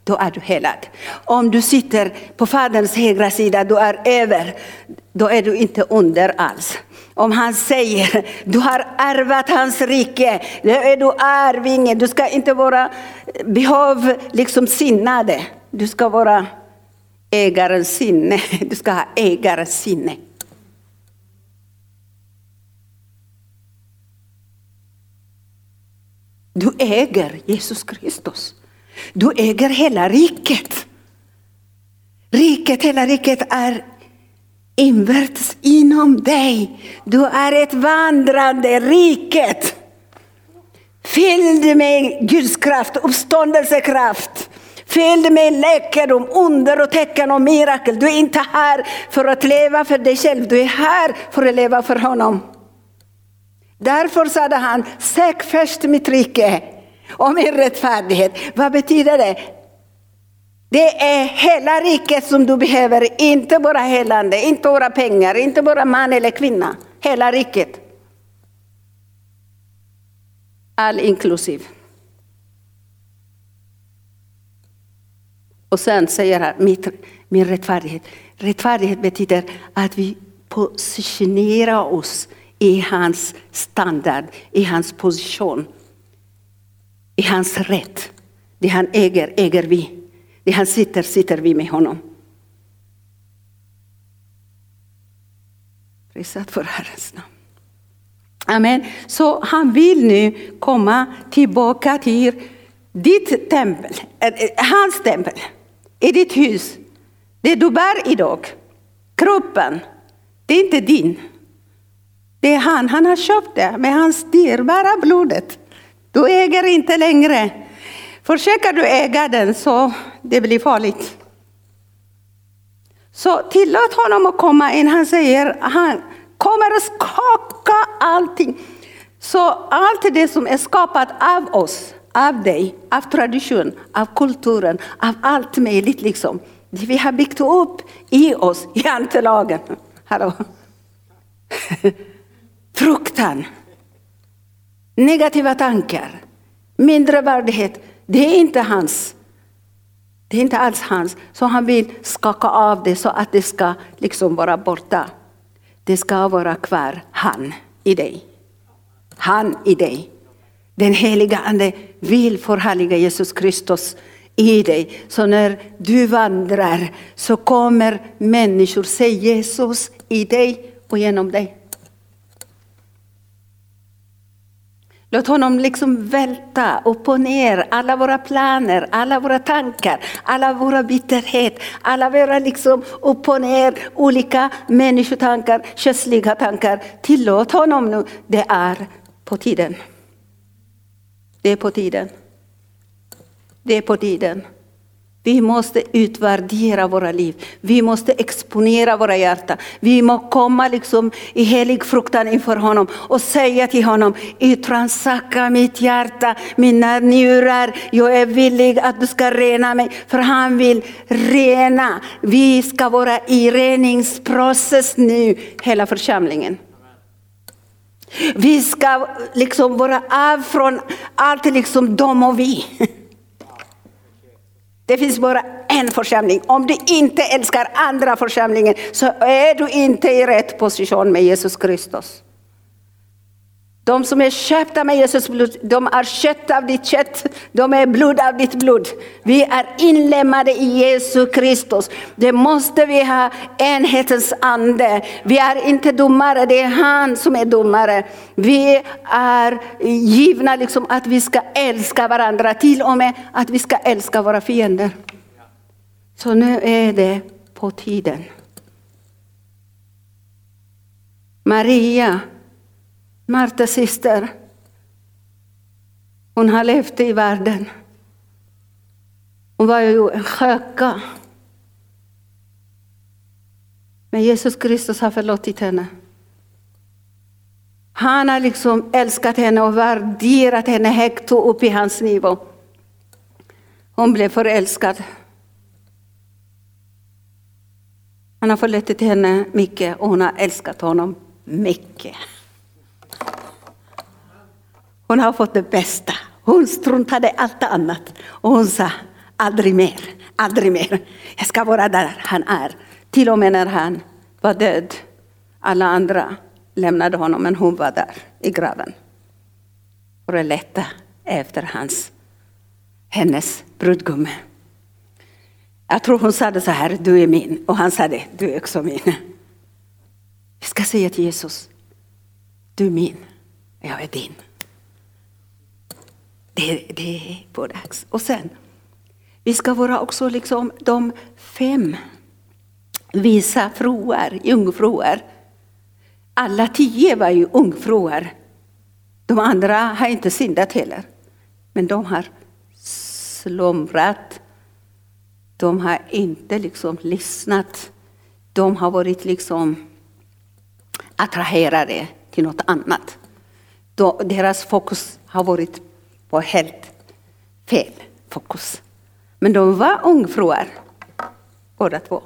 då är du helad. Om du sitter på Faderns högra sida, du är över, då är du inte under alls. Om han säger, du har ärvat hans rike, då är du arvinge. Du ska inte vara behov liksom sinnade. Du ska vara ägarens sinne. Du ska ha ägarens sinne. Du äger Jesus Kristus. Du äger hela riket. Riket, hela riket är invärtes inom dig. Du är ett vandrande riket. Fylld med Guds kraft, uppståndelsekraft. Fylld med läkedom, under och tecken och mirakel. Du är inte här för att leva för dig själv, du är här för att leva för honom. Därför sade han, sök först mitt rike och min rättfärdighet. Vad betyder det? Det är hela riket som du behöver, inte bara helande, inte bara pengar, inte bara man eller kvinna. Hela riket. All inklusiv. Och sen säger han, min rättfärdighet. Rättfärdighet betyder att vi positionerar oss i hans standard, i hans position, i hans rätt. Det han äger, äger vi. Det han sitter, sitter vi med honom. Prisat för Herrens namn. Amen. Så han vill nu komma tillbaka till ditt tempel, eh, hans tempel, i ditt hus. Det du bär idag, kroppen, det är inte din. Det är han, han har köpt det med hans dyrbara blodet. Du äger inte längre. Försöker du äga den så det blir farligt. Så tillåt honom att komma in. Han säger han kommer att skaka allting. Så allt det som är skapat av oss, av dig, av tradition, av kulturen, av allt möjligt liksom. Det vi har byggt upp i oss, i antelagen. Hallå? Fruktan, negativa tankar, mindre värdighet. Det är inte hans. Det är inte alls hans. Så han vill skaka av det så att det ska liksom vara borta. Det ska vara kvar, han i dig. Han i dig. Den heliga Ande vill förhärliga Jesus Kristus i dig. Så när du vandrar så kommer människor se Jesus i dig och genom dig. Låt honom liksom välta upp och ner alla våra planer, alla våra tankar, alla våra bitterhet, alla våra liksom upp och ner olika människotankar, kötsliga tankar. Tillåt honom nu. Det är på tiden. Det är på tiden. Det är på tiden. Vi måste utvärdera våra liv. Vi måste exponera våra hjärtan. Vi måste komma liksom i helig fruktan inför honom och säga till honom, utransaka mitt hjärta, mina njurar. Jag är villig att du ska rena mig, för han vill rena. Vi ska vara i reningsprocess nu, hela församlingen. Vi ska liksom vara av från allt liksom de och vi. Det finns bara en församling. Om du inte älskar andra församlingen så är du inte i rätt position med Jesus Kristus. De som är köpta med Jesus blod, de är kött av ditt kött, de är blod av ditt blod. Vi är inlemmade i Jesus Kristus. Det måste vi ha enhetens ande. Vi är inte domare, det är han som är domare. Vi är givna liksom att vi ska älska varandra, till och med att vi ska älska våra fiender. Så nu är det på tiden. Maria Martas syster, hon har levt i världen. Hon var ju en sköka. Men Jesus Kristus har förlåtit henne. Han har liksom älskat henne och värderat henne högt upp i hans nivå. Hon blev förälskad. Han har förlåtit henne mycket och hon har älskat honom mycket. Hon har fått det bästa. Hon struntade allt annat. Och hon sa, aldrig mer, aldrig mer. Jag ska vara där han är. Till och med när han var död. Alla andra lämnade honom, men hon var där i graven. För att leta efter hans, hennes brudgum. Jag tror hon sa det så här, du är min. Och han sa det, du är också min. Jag ska säga till Jesus, du är min, jag är din. Det, det är på dags. Och sen, vi ska vara också liksom de fem visa fruar, jungfruar. Alla tio var ju ungfruar. De andra har inte syndat heller. Men de har slumrat. De har inte liksom lyssnat. De har varit liksom attraherade till något annat. Deras fokus har varit var helt fel fokus. Men de var ungfruar, båda två.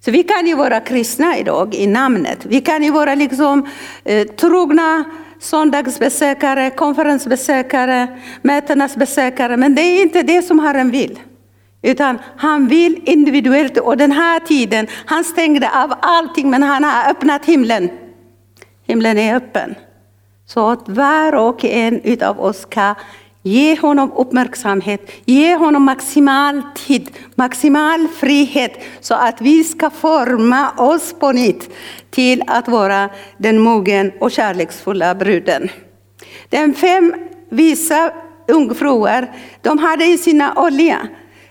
Så vi kan ju vara kristna idag i namnet. Vi kan ju vara liksom eh, trogna söndagsbesökare, konferensbesökare, mötenas besökare. Men det är inte det som Herren vill. Utan han vill individuellt. Och den här tiden, han stängde av allting men han har öppnat himlen. Himlen är öppen. Så att var och en utav oss ska Ge honom uppmärksamhet, ge honom maximal tid, maximal frihet så att vi ska forma oss på nytt till att vara den mogen och kärleksfulla bruden. De fem visa ungfruar, de hade i sina olja,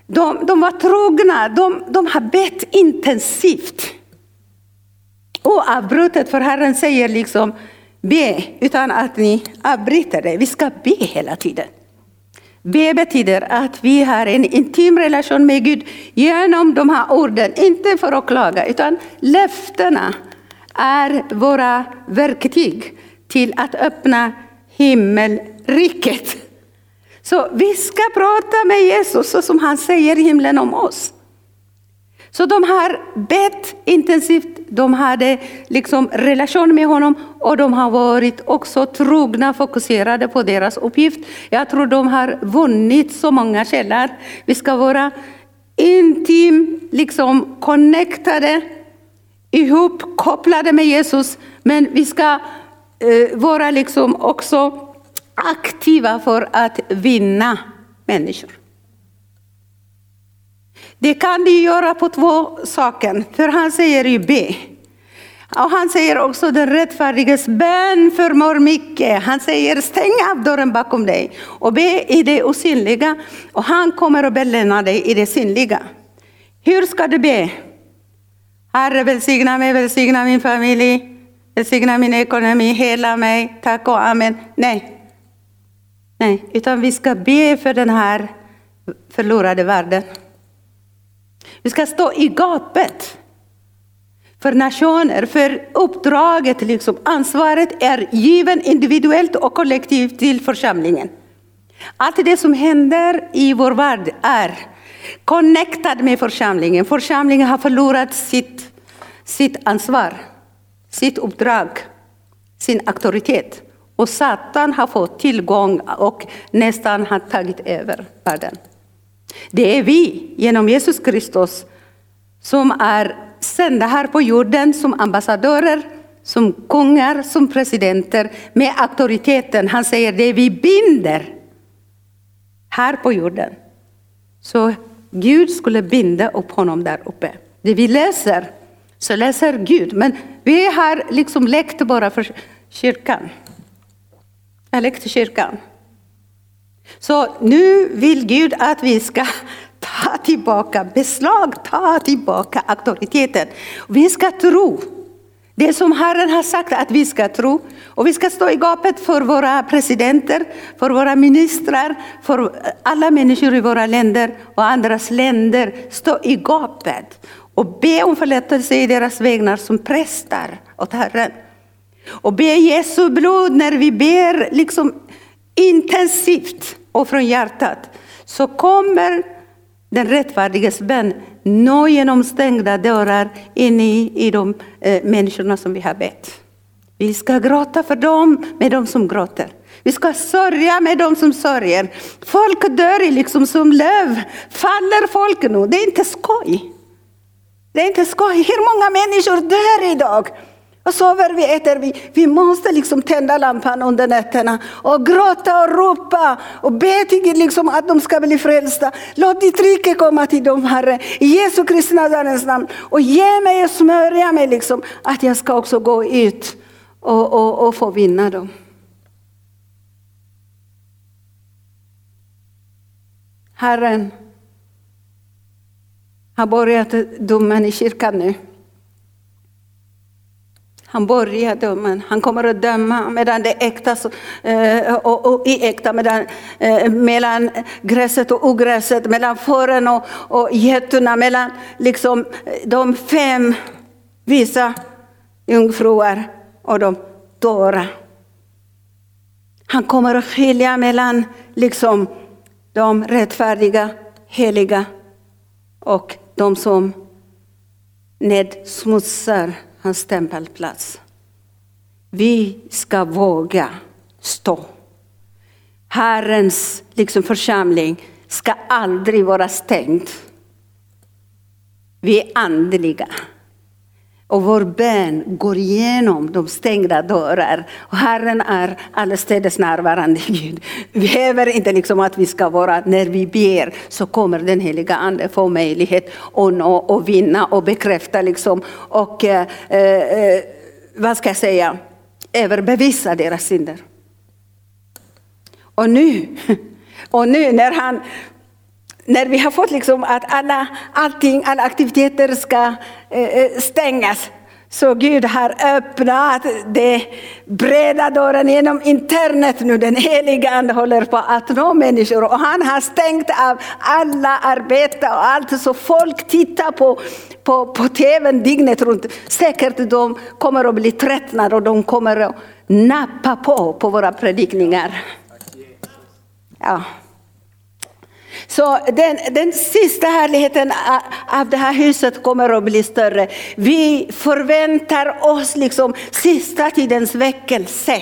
de, de var trogna, de, de har bett intensivt. Oavbrutet, för Herren säger liksom be utan att ni avbryter det. Vi ska be hela tiden. Be betyder att vi har en intim relation med Gud genom de här orden, inte för att klaga, utan löftena är våra verktyg till att öppna himmelriket. Så vi ska prata med Jesus så som han säger i himlen om oss. Så de har bett intensivt, de hade liksom relation med honom och de har varit också trogna, fokuserade på deras uppgift. Jag tror de har vunnit så många källor. Vi ska vara intim, liksom connectade, ihopkopplade med Jesus. Men vi ska eh, vara liksom också aktiva för att vinna människor. Det kan du göra på två saker, för han säger ju be. Och han säger också den rättfärdiges bön förmår mycket. Han säger stäng av dörren bakom dig och be i det osynliga och han kommer att belöna dig i det synliga. Hur ska du be? Herre välsigna mig, välsigna min familj, välsigna min ekonomi, hela mig, tack och amen. Nej. Nej, utan vi ska be för den här förlorade världen. Vi ska stå i gapet för nationer, för uppdraget, liksom. ansvaret är given individuellt och kollektivt till församlingen. Allt det som händer i vår värld är connectad med församlingen. Församlingen har förlorat sitt, sitt ansvar, sitt uppdrag, sin auktoritet. Och Satan har fått tillgång och nästan har tagit över världen. Det är vi genom Jesus Kristus som är sända här på jorden som ambassadörer, som kungar, som presidenter med auktoriteten. Han säger det vi binder här på jorden. Så Gud skulle binda upp honom där uppe. Det vi läser, så läser Gud. Men vi har liksom lekt bara för kyrkan. Jag har lekt kyrkan. Så nu vill Gud att vi ska ta tillbaka beslag, ta tillbaka auktoriteten. Vi ska tro det som Herren har sagt att vi ska tro. Och vi ska stå i gapet för våra presidenter, för våra ministrar, för alla människor i våra länder och andras länder. Stå i gapet och be om förlåtelse i deras vägnar som präster åt Herren. Och be Jesu blod när vi ber liksom intensivt och från hjärtat. Så kommer den rättfärdiges bön nå genom stängda dörrar in i, i de eh, människorna som vi har bett. Vi ska gråta för dem med dem som gråter. Vi ska sörja med dem som sörjer. Folk dör liksom som löv. Faller folk nu? Det är inte skoj. Det är inte skoj. Hur många människor dör idag? Och sover vi, äter vi. Vi måste liksom tända lampan under nätterna och gråta och ropa och be till liksom att de ska bli frälsta. Låt ditt rike komma till dem Herre, i Jesu Kristi Nazarens namn. Och ge mig och smörja mig liksom att jag ska också gå ut och, och, och få vinna dem. Herren har börjat domen i kyrkan nu. Han börjar döma, han kommer att döma medan det äkta eh, och, och, medan, eh, mellan gräset och ogräset, mellan fåren och, och getterna, mellan liksom, eh, de fem visa jungfruar och de dåra. Han kommer att skilja mellan liksom, de rättfärdiga, heliga och de som nedsmutsar hans tempelplats. Vi ska våga stå. Herrens liksom, församling ska aldrig vara stängd. Vi är andliga. Och vår bön går igenom de stängda dörrar. Och Herren är allestädes närvarande Gud. Vi behöver inte liksom att vi ska vara, när vi ber så kommer den heliga ande få möjlighet att nå och vinna och bekräfta liksom. Och eh, eh, vad ska jag säga, överbevisa deras synder. Och nu, och nu när han när vi har fått liksom att alla, allting, alla aktiviteter ska eh, eh, stängas, så Gud har öppnat de breda dörren genom internet nu. Den heliga Ande håller på att nå människor och han har stängt av alla arbete och allt så folk tittar på, på, på tvn dygnet runt. Säkert de kommer att bli tröttnade och de kommer att nappa på, på våra predikningar. Ja. Så den, den sista härligheten av det här huset kommer att bli större. Vi förväntar oss liksom sista tidens väckelse.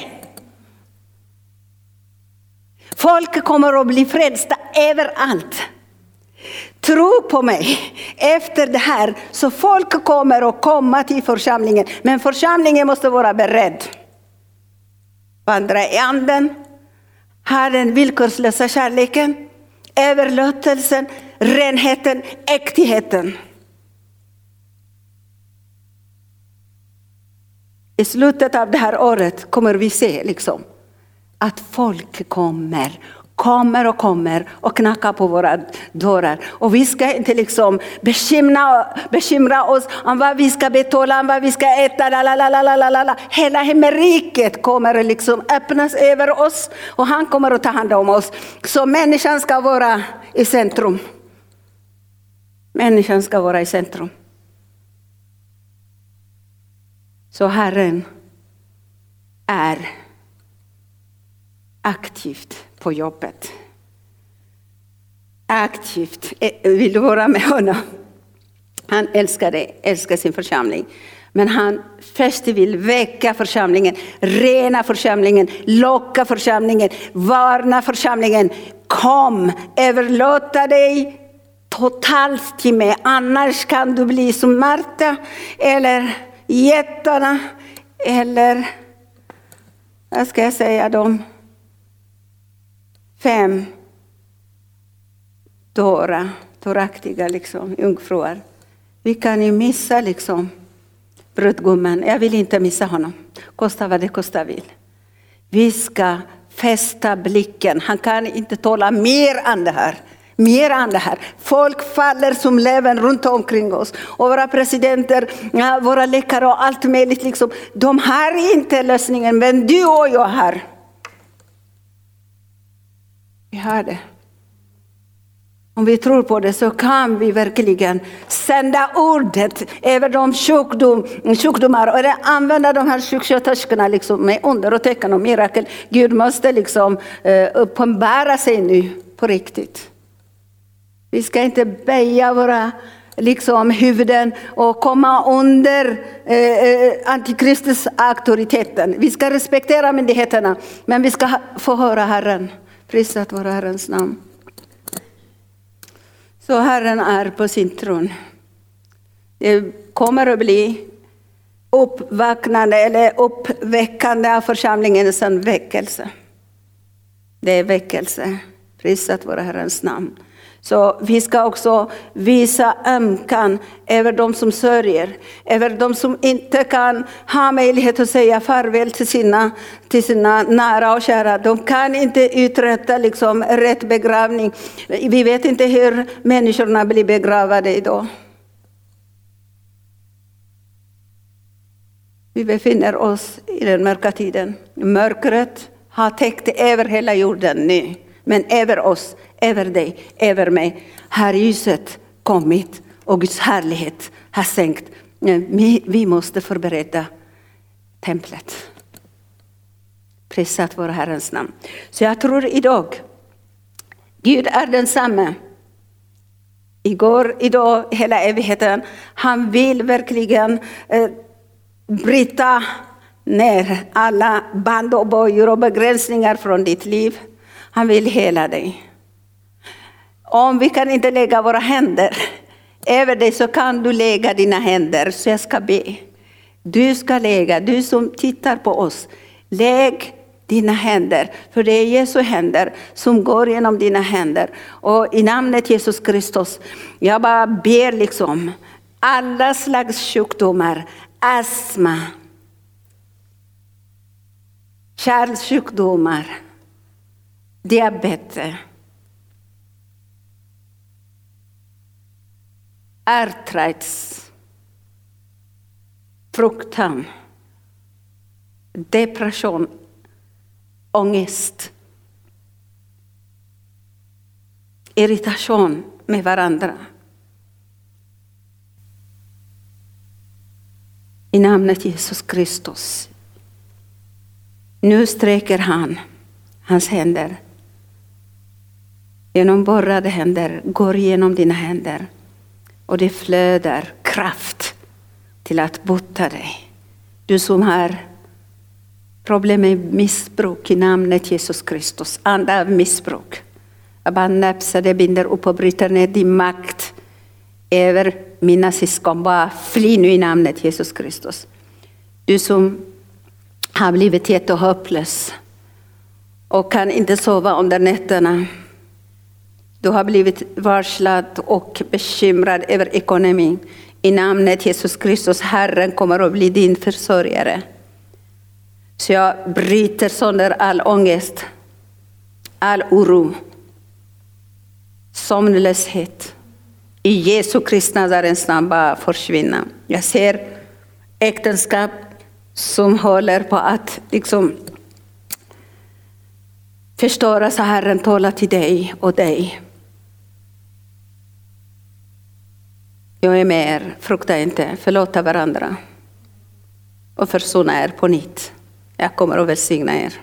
Folk kommer att bli frälsta överallt. Tro på mig, efter det här så folk kommer att komma till församlingen. Men församlingen måste vara beredd. Vandra i anden, ha den villkorslösa kärleken överlåtelsen, renheten, äktheten. I slutet av det här året kommer vi se liksom, att folk kommer kommer och kommer och knackar på våra dörrar. Och vi ska inte liksom bekymra, bekymra oss om vad vi ska betala, om vad vi ska äta. Lalalala. Hela himmelriket kommer liksom öppnas över oss och han kommer att ta hand om oss. Så människan ska vara i centrum. Människan ska vara i centrum. Så Herren är aktivt på jobbet. Aktivt eh, vill du vara med honom. Han älskar dig, älskar sin församling. Men han först vill väcka församlingen, rena församlingen, locka församlingen, varna församlingen. Kom, överlåta dig totalt till mig, annars kan du bli som Marta eller jättarna eller vad ska jag säga dem? Fem dåra, dåraktiga liksom, jungfrur. Vi kan ju missa liksom brudgummen. Jag vill inte missa honom, kosta vad det kosta vill. Vi ska fästa blicken. Han kan inte tåla mer än det här. Mer än det här. Folk faller som löven runt omkring oss. Och våra presidenter, våra läkare och allt möjligt. Liksom, de har inte lösningen, men du och jag har. Vi har det. Om vi tror på det så kan vi verkligen sända ordet över de sjukdom, sjukdomar och använda de här sjuksköterskorna liksom med under och tecken och mirakel. Gud måste liksom eh, uppenbara sig nu på riktigt. Vi ska inte böja våra liksom, huvuden och komma under eh, eh antikristus auktoriteten. Vi ska respektera myndigheterna men vi ska få höra Herren. Prisat vara Herrens namn. Så Herren är på sin tron. Det kommer att bli uppvaknande eller uppväckande av församlingens väckelse. Det är väckelse. Prisat vara Herrens namn. Så vi ska också visa ömkan över de som sörjer, över de som inte kan ha möjlighet att säga farväl till sina, till sina nära och kära. De kan inte uträtta liksom rätt begravning. Vi vet inte hur människorna blir begravade idag. Vi befinner oss i den mörka tiden. Mörkret har täckt över hela jorden nu. Men över oss, över dig, över mig har ljuset kommit och Guds härlighet har sänkt. Eh, vi måste förbereda templet. Prisat vår Herrens namn. Så jag tror idag, Gud är densamme. Igår, idag, hela evigheten. Han vill verkligen eh, bryta ner alla band och bojor och begränsningar från ditt liv. Han vill hela dig. Om vi kan inte lägga våra händer över dig så kan du lägga dina händer, så jag ska be. Du ska lägga, du som tittar på oss, lägg dina händer, för det är Jesu händer som går genom dina händer. Och i namnet Jesus Kristus, jag bara ber liksom, alla slags sjukdomar, astma, kärlsjukdomar, diabetes, arthritis, fruktan, depression, ångest, irritation med varandra. I namnet Jesus Kristus. Nu sträcker han hans händer genom borrade händer, går genom dina händer. Och det flödar kraft till att bota dig. Du som har problem med missbruk i namnet Jesus Kristus, anda av missbruk. Jag bara näpsar det, binder upp och bryter ner din makt över mina syskon. Bara fly nu i namnet Jesus Kristus. Du som har blivit jättehopplös och kan inte sova under nätterna. Du har blivit varslad och bekymrad över ekonomin. I namnet Jesus Kristus, Herren kommer att bli din försörjare. Så jag bryter sönder all ångest, all oro, sömnlöshet. I Jesu Kristi Nazarens namn bara försvinna. Jag ser äktenskap som håller på att liksom förstöras. Herren talar till dig och dig. Jag är med er, frukta inte, förlåta varandra och försona er på nytt. Jag kommer att välsigna er.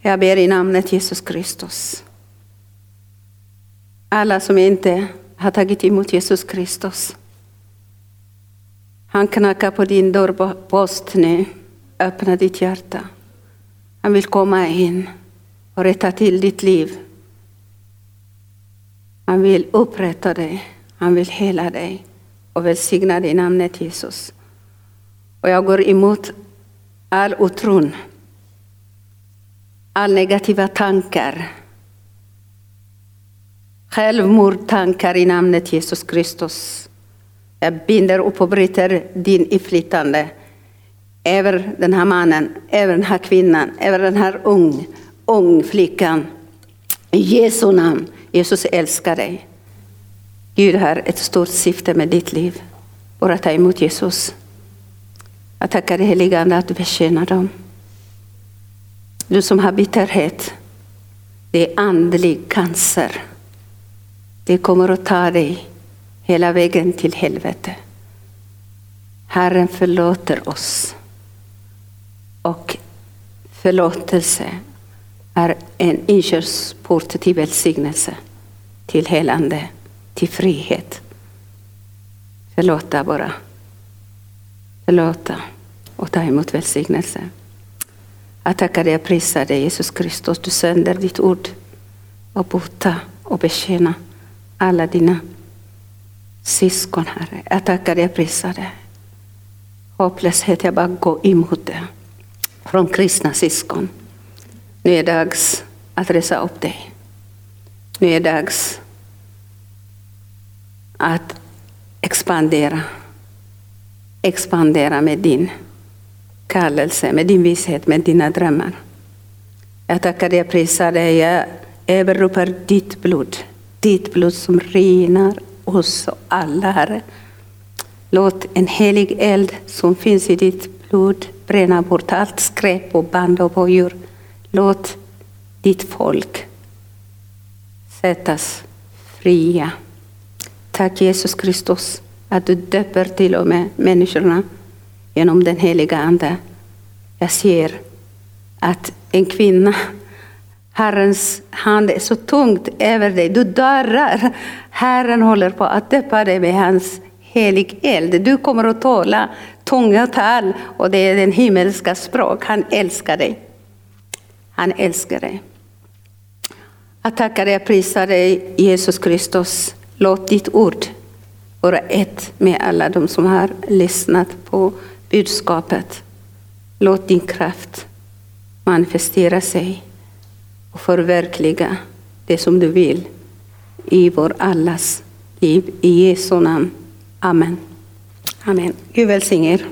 Jag ber i namnet Jesus Kristus. Alla som inte har tagit emot Jesus Kristus. Han knackar på din dörrpost nu. Öppna ditt hjärta. Han vill komma in och rätta till ditt liv. Han vill upprätta dig. Han vill hela dig och välsigna dig i namnet Jesus. Och jag går emot all otron, all negativa tankar, självmordstankar i namnet Jesus Kristus. Jag binder upp och bryter din inflytande över den här mannen, över den här kvinnan, över den här ung, ung flickan. I Jesu namn. Jesus älskar dig. Gud har ett stort syfte med ditt liv. Bara ta emot Jesus. Jag tackar dig helige Ande att du betjänar dem. Du som har bitterhet, det är andlig cancer. Det kommer att ta dig hela vägen till helvete. Herren förlåter oss. Och förlåtelse är en inkörsport till välsignelse, till helande, till frihet. Förlåta bara. Förlåta och ta emot välsignelse. Jag tackar dig och prisar dig Jesus Kristus. Du sänder ditt ord och bota och betjäna alla dina syskon, Herre. Jag tackar dig och prisar dig. Hopplöshet, jag bara går emot det. Från kristna syskon. Nu är det dags att resa upp dig. Nu är det dags att expandera. Expandera med din kallelse, med din vishet, med dina drömmar. Jag tackar dig jag prisar dig. Jag överropar ditt blod. Ditt blod som renar oss och alla, Herre. Låt en helig eld som finns i ditt blod bränna bort allt skräp och band och jord. Låt ditt folk sättas fria. Tack Jesus Kristus att du döper till och med människorna genom den heliga Ande. Jag ser att en kvinna, Herrens hand är så tungt över dig. Du darrar. Herren håller på att döpa dig med hans helig eld. Du kommer att tala tunga tal och det är den himmelska språk. Han älskar dig. Han älskar dig. Jag tackar dig och prisar dig Jesus Kristus. Låt ditt ord vara ett med alla de som har lyssnat på budskapet. Låt din kraft manifestera sig och förverkliga det som du vill i vår allas liv. I Jesu namn. Amen. Amen. Gud välsigne er.